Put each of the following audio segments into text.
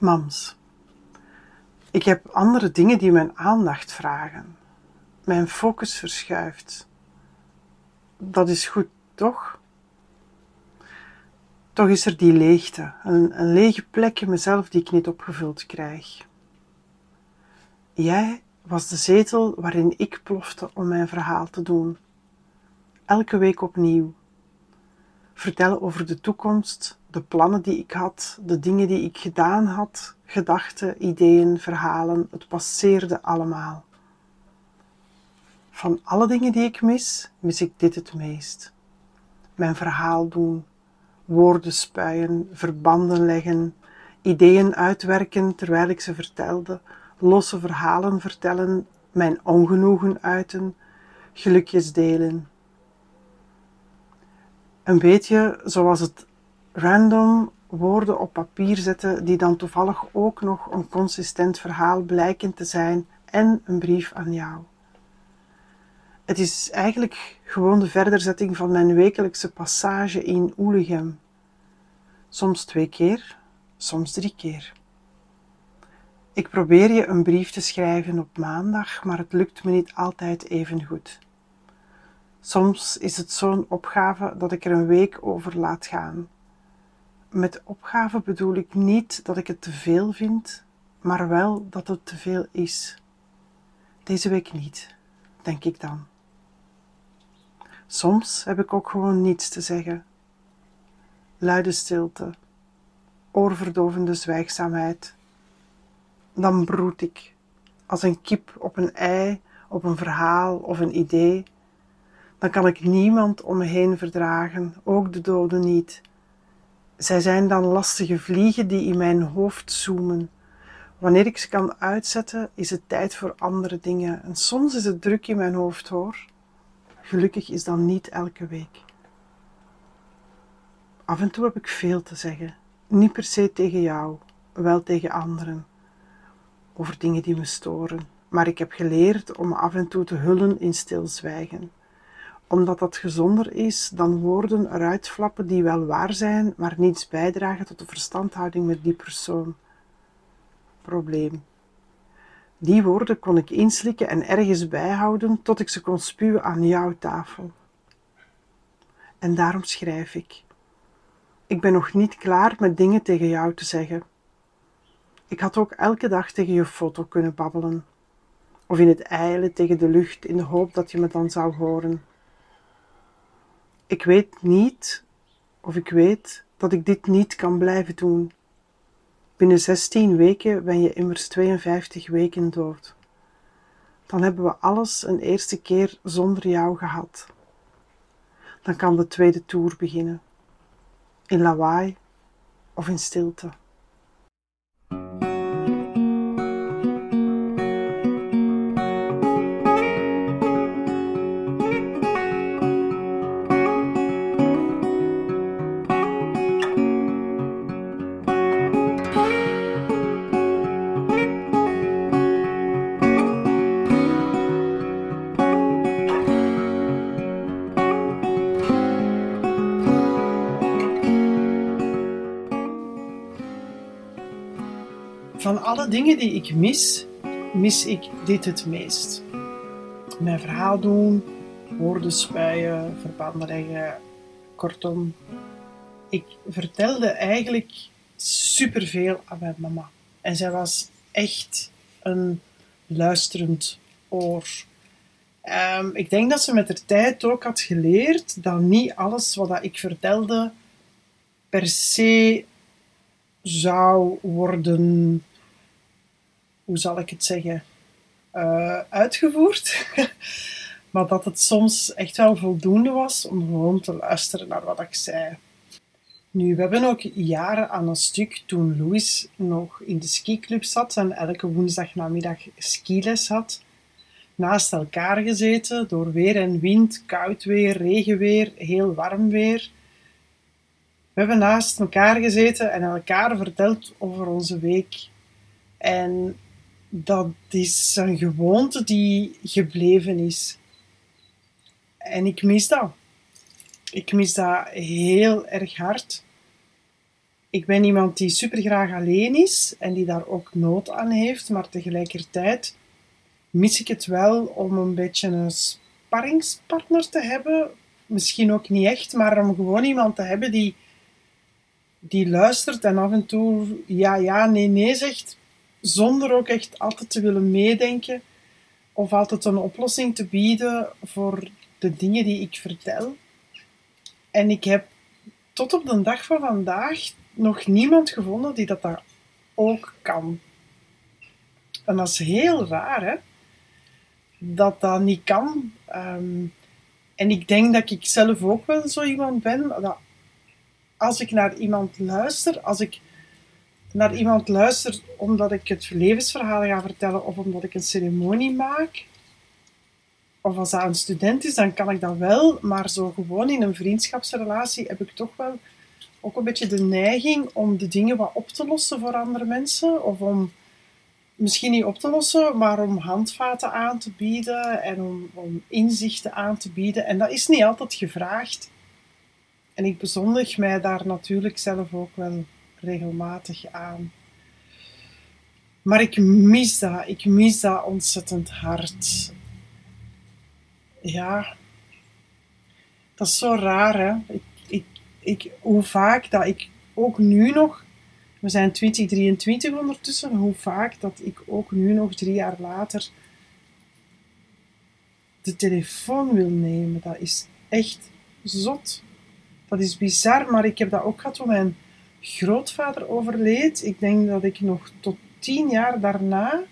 Mams, ik heb andere dingen die mijn aandacht vragen. Mijn focus verschuift. Dat is goed, toch? Toch is er die leegte, een, lege plek in mezelf die ik niet opgevuld krijg. Jij was de zetel waarin ik plofte om mijn verhaal te doen. Elke week opnieuw. Vertellen over de toekomst, de plannen die ik had, de dingen die ik gedaan had, gedachten, ideeën, verhalen. Het passeerde allemaal. Van alle dingen die ik mis, mis ik dit het meest. Mijn verhaal doen, woorden spuien, verbanden leggen, ideeën uitwerken terwijl ik ze vertelde, losse verhalen vertellen, mijn ongenoegen uiten, gelukjes delen. Een beetje zoals het random woorden op papier zetten die dan toevallig ook nog een consistent verhaal blijken te zijn en een brief aan jou. Het is eigenlijk gewoon de verderzetting van mijn wekelijkse passage in Oelegem. Soms twee keer, soms drie keer. Ik probeer je een brief te schrijven op maandag, maar het lukt me niet altijd even goed. Soms is het zo'n opgave dat ik er een week over laat gaan. Met opgave bedoel ik niet dat ik het te veel vind, maar wel dat het te veel is. Deze week niet, denk ik dan. Soms heb ik ook gewoon niets te zeggen. Luide stilte, oorverdovende zwijgzaamheid. Dan broed ik, als een kip op een ei, op een verhaal of een idee. Dan kan ik niemand om me heen verdragen, ook de doden niet. Zij zijn dan lastige vliegen die in mijn hoofd zoomen. Wanneer ik ze kan uitzetten, is het tijd voor andere dingen. En soms is het druk in mijn hoofd hoor. Gelukkig is dat niet elke week. Af en toe heb ik veel te zeggen. Niet per se tegen jou, wel tegen anderen. Over dingen die me storen. Maar ik heb geleerd om af en toe te hullen in stilzwijgen omdat dat gezonder is dan woorden eruit flappen die wel waar zijn, maar niets bijdragen tot de verstandhouding met die persoon. Probleem. Die woorden kon ik inslikken en ergens bijhouden tot ik ze kon spuwen aan jouw tafel. En daarom schrijf ik. Ik ben nog niet klaar met dingen tegen jou te zeggen. Ik had ook elke dag tegen je foto kunnen babbelen, of in het eilen tegen de lucht in de hoop dat je me dan zou horen. Ik weet niet, of ik weet dat ik dit niet kan blijven doen. Binnen 16 weken ben je immers 52 weken dood. Dan hebben we alles een eerste keer zonder jou gehad. Dan kan de tweede toer beginnen. In lawaai of in stilte. Van alle dingen die ik mis, mis ik dit het meest. Mijn verhaal doen, woorden spuien, verbanden leggen, kortom. Ik vertelde eigenlijk superveel aan mijn mama. En zij was echt een luisterend oor. Um, ik denk dat ze met de tijd ook had geleerd dat niet alles wat ik vertelde per se zou worden hoe zal ik het zeggen, uh, uitgevoerd. maar dat het soms echt wel voldoende was om gewoon te luisteren naar wat ik zei. Nu, we hebben ook jaren aan een stuk, toen Louis nog in de skiclub zat en elke woensdagnamiddag skiles had, naast elkaar gezeten door weer en wind, koud weer, regenweer, heel warm weer. We hebben naast elkaar gezeten en elkaar verteld over onze week. En dat is een gewoonte die gebleven is. En ik mis dat. Ik mis dat heel erg hard. ik ben iemand die super graag alleen is en die daar ook nood aan heeft, maar tegelijkertijd mis ik het wel om een beetje een sparringspartner te hebben. Misschien ook niet echt, maar om gewoon iemand te hebben die, die luistert en af en toe ja, ja, nee, nee zegt, zonder ook echt altijd te willen meedenken of altijd een oplossing te bieden voor de dingen die ik vertel. En ik heb tot op de dag van vandaag nog niemand gevonden die dat ook kan. En dat is heel raar, hè? Dat dat niet kan. Ehm, en ik denk dat ik zelf ook wel zo iemand ben. Dat als ik naar iemand luister, als ik naar iemand luister omdat ik het levensverhaal ga vertellen of omdat ik een ceremonie maak, of als dat een student is, dan kan ik dat wel, maar zo gewoon in een vriendschapsrelatie heb ik toch wel ook een beetje de neiging om de dingen wat op te lossen voor andere mensen, of om misschien niet op te lossen, maar om handvaten aan te bieden en om, om inzichten aan te bieden. En dat is niet altijd gevraagd. En ik bezondig mij daar natuurlijk zelf ook wel regelmatig aan. Maar ik mis dat. Ik mis dat ontzettend hard. Ja, dat is zo raar, hè. Ik, ik, ik, hoe vaak dat ik ook nu nog... We zijn 2023 ondertussen. Hoe vaak dat ik ook nu nog, drie jaar later, de telefoon wil nemen. Dat is echt zot. Dat is bizar, maar ik heb dat ook gehad toen mijn grootvader overleed. Ik denk dat ik nog tot tien jaar daarna,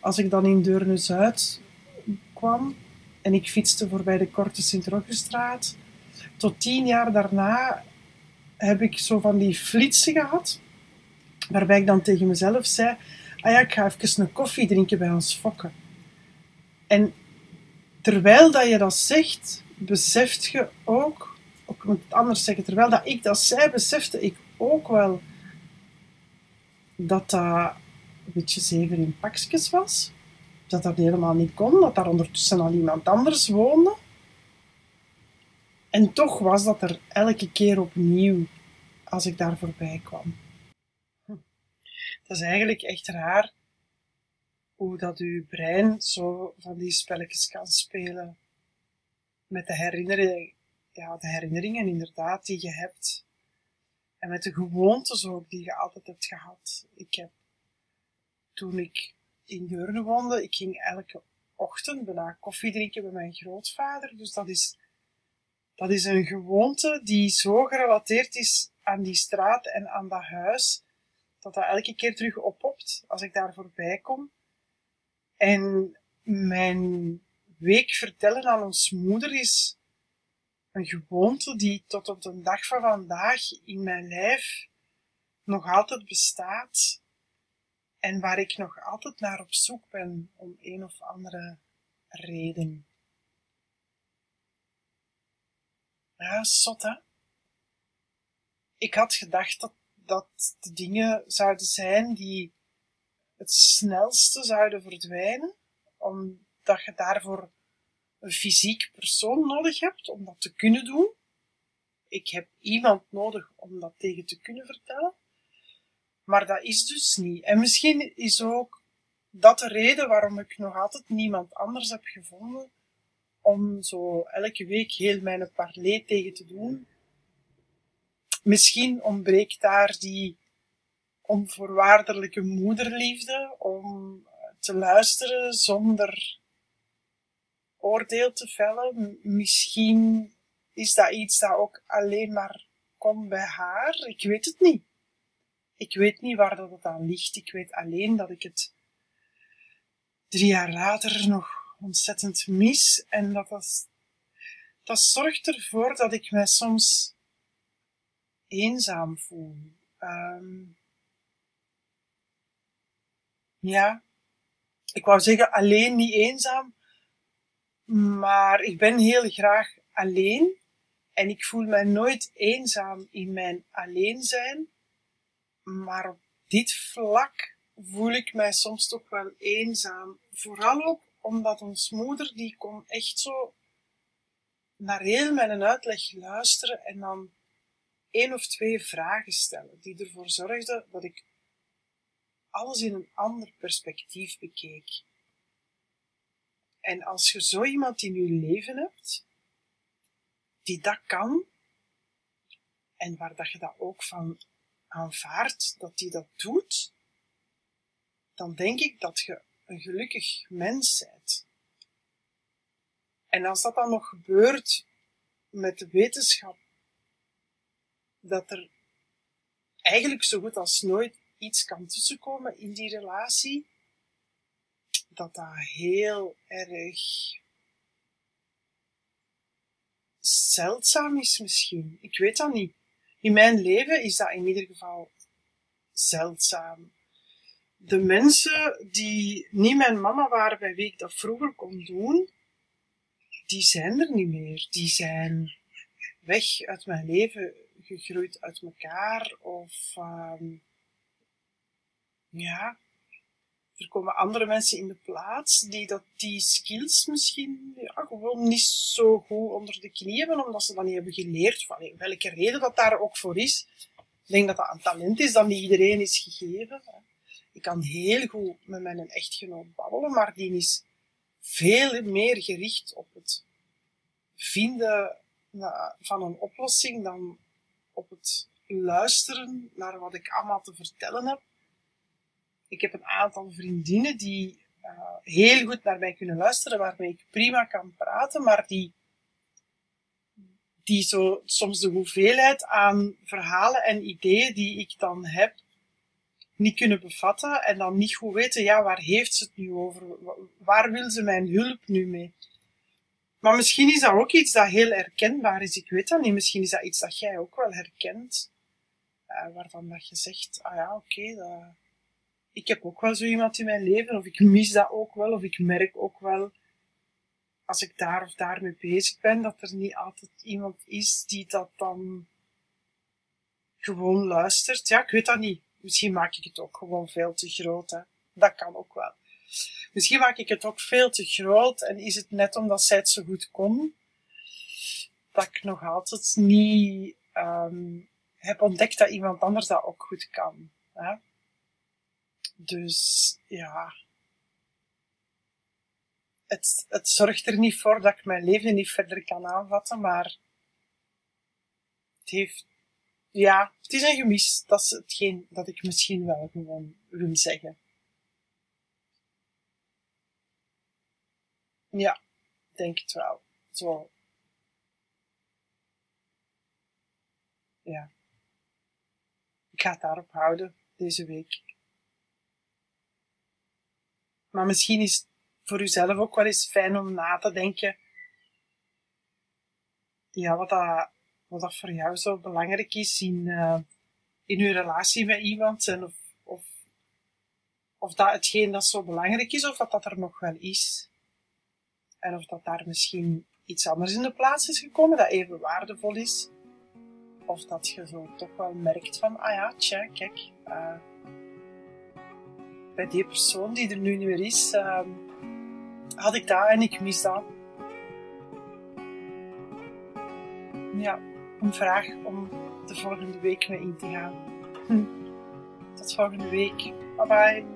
als ik dan in Deurne-Zuid kwam en ik fietste voorbij de Korte Sint-Rogerstraat, tot tien jaar daarna heb ik zo van die flitsen gehad, waarbij ik dan tegen mezelf zei, ah ja, ik ga even een koffie drinken bij ons fokken. En terwijl dat je dat zegt, beseft je ook, ook ik moet het anders zeggen, terwijl dat ik dat zei, besefte ik ook wel dat dat een beetje zeven in pakjes was. Dat dat helemaal niet kon, dat daar ondertussen al iemand anders woonde. En toch was dat er elke keer opnieuw als ik daar voorbij kwam. Dat is eigenlijk echt raar hoe dat uw brein zo van die spelletjes kan spelen met de herinneringen, ja, de herinneringen inderdaad die je hebt en met de gewoontes ook die je altijd hebt gehad. Ik heb, toen ik in Deurne woonde, ik ging elke ochtend bijna koffie drinken bij mijn grootvader. Dus dat is, dat is een gewoonte die zo gerelateerd is aan die straat en aan dat huis, dat dat elke keer terug oppopt als ik daar voorbij kom. En mijn week vertellen aan ons moeder is een gewoonte die tot op de dag van vandaag in mijn lijf nog altijd bestaat en waar ik nog altijd naar op zoek ben om een of andere reden. Ja, zot hè? Ik had gedacht dat, dat de dingen zouden zijn die het snelste zouden verdwijnen, omdat je daarvoor een fysiek persoon nodig hebt om dat te kunnen doen. Ik heb iemand nodig om dat tegen te kunnen vertellen. Maar dat is dus niet. En misschien is ook dat de reden waarom ik nog altijd niemand anders heb gevonden om zo elke week heel mijn parley tegen te doen. Misschien ontbreekt daar die onvoorwaardelijke moederliefde om te luisteren zonder oordeel te vellen. Misschien is dat iets dat ook alleen maar komt bij haar. Ik weet het niet. Ik weet niet waar dat het aan ligt. Ik weet alleen dat ik het drie jaar later nog ontzettend mis. En dat dat, dat zorgt ervoor dat ik mij soms eenzaam voel. Um, ja, ik wou zeggen alleen niet eenzaam, maar ik ben heel graag alleen en ik voel mij nooit eenzaam in mijn alleen zijn. Maar op dit vlak voel ik mij soms toch wel eenzaam. Vooral ook omdat ons moeder, die kon echt zo naar heel mijn uitleg luisteren en dan één of twee vragen stellen die ervoor zorgden dat ik alles in een ander perspectief bekeek. En als je zo iemand in je leven hebt, die dat kan, en waar dat je dat ook van aanvaardt, dat die dat doet, dan denk ik dat je een gelukkig mens bent. En als dat dan nog gebeurt met de wetenschap, dat er eigenlijk zo goed als nooit iets kan tussenkomen in die relatie, dat dat heel erg zeldzaam is misschien. Ik weet dat niet. In mijn leven is dat in ieder geval zeldzaam. De mensen die niet mijn mama waren bij wie ik dat vroeger kon doen, die zijn er niet meer. Die zijn weg uit mijn leven gegroeid uit elkaar of um, ja, er komen andere mensen in de plaats die dat, die skills misschien ja, gewoon niet zo goed onder de knie hebben, omdat ze dat niet hebben geleerd. Van welke reden dat daar ook voor is. Ik denk dat dat een talent is dat niet iedereen is gegeven. Ik kan heel goed met mijn echtgenoot babbelen, maar die is veel meer gericht op het vinden van een oplossing dan op het luisteren naar wat ik allemaal te vertellen heb. Ik heb een aantal vriendinnen die uh, heel goed naar mij kunnen luisteren, waarmee ik prima kan praten, maar die, die zo soms de hoeveelheid aan verhalen en ideeën die ik dan heb, niet kunnen bevatten en dan niet goed weten, ja, waar heeft ze het nu over? Waar wil ze mijn hulp nu mee? Maar misschien is dat ook iets dat heel herkenbaar is. Ik weet dat niet. Misschien is dat iets dat jij ook wel herkent. Uh, waarvan dat je zegt, ah ja, oké, okay, ik heb ook wel zo iemand in mijn leven, of ik mis dat ook wel, of ik merk ook wel, als ik daar of daar mee bezig ben, dat er niet altijd iemand is die dat dan gewoon luistert. Ja, ik weet dat niet. Misschien maak ik het ook gewoon veel te groot, hè. Dat kan ook wel. Misschien maak ik het ook veel te groot en is het net omdat zij het zo goed kon, dat ik nog altijd niet um, heb ontdekt dat iemand anders dat ook goed kan. Hè? Dus ja, het, het zorgt er niet voor dat ik mijn leven niet verder kan aanvatten, maar het heeft, ja, het is een gemis. Dat is hetgeen dat ik misschien wel gewoon wil zeggen. Ja, denk het wel. Zo. Ja. Ik ga het daarop houden deze week. Maar misschien is het voor uzelf ook wel eens fijn om na te denken. Ja, wat dat, wat dat voor jou zo belangrijk is in, uh, in uw relatie met iemand. En of, of, of dat hetgeen dat zo belangrijk is, of dat dat er nog wel is. En of dat daar misschien iets anders in de plaats is gekomen dat even waardevol is. Of dat je zo toch wel merkt van, ah ja, tja, kijk, uh, bij die persoon die er nu niet meer is, uh, had ik dat en ik mis dat. Ja, een vraag om de volgende week mee in te gaan. Tot volgende week. Bye bye.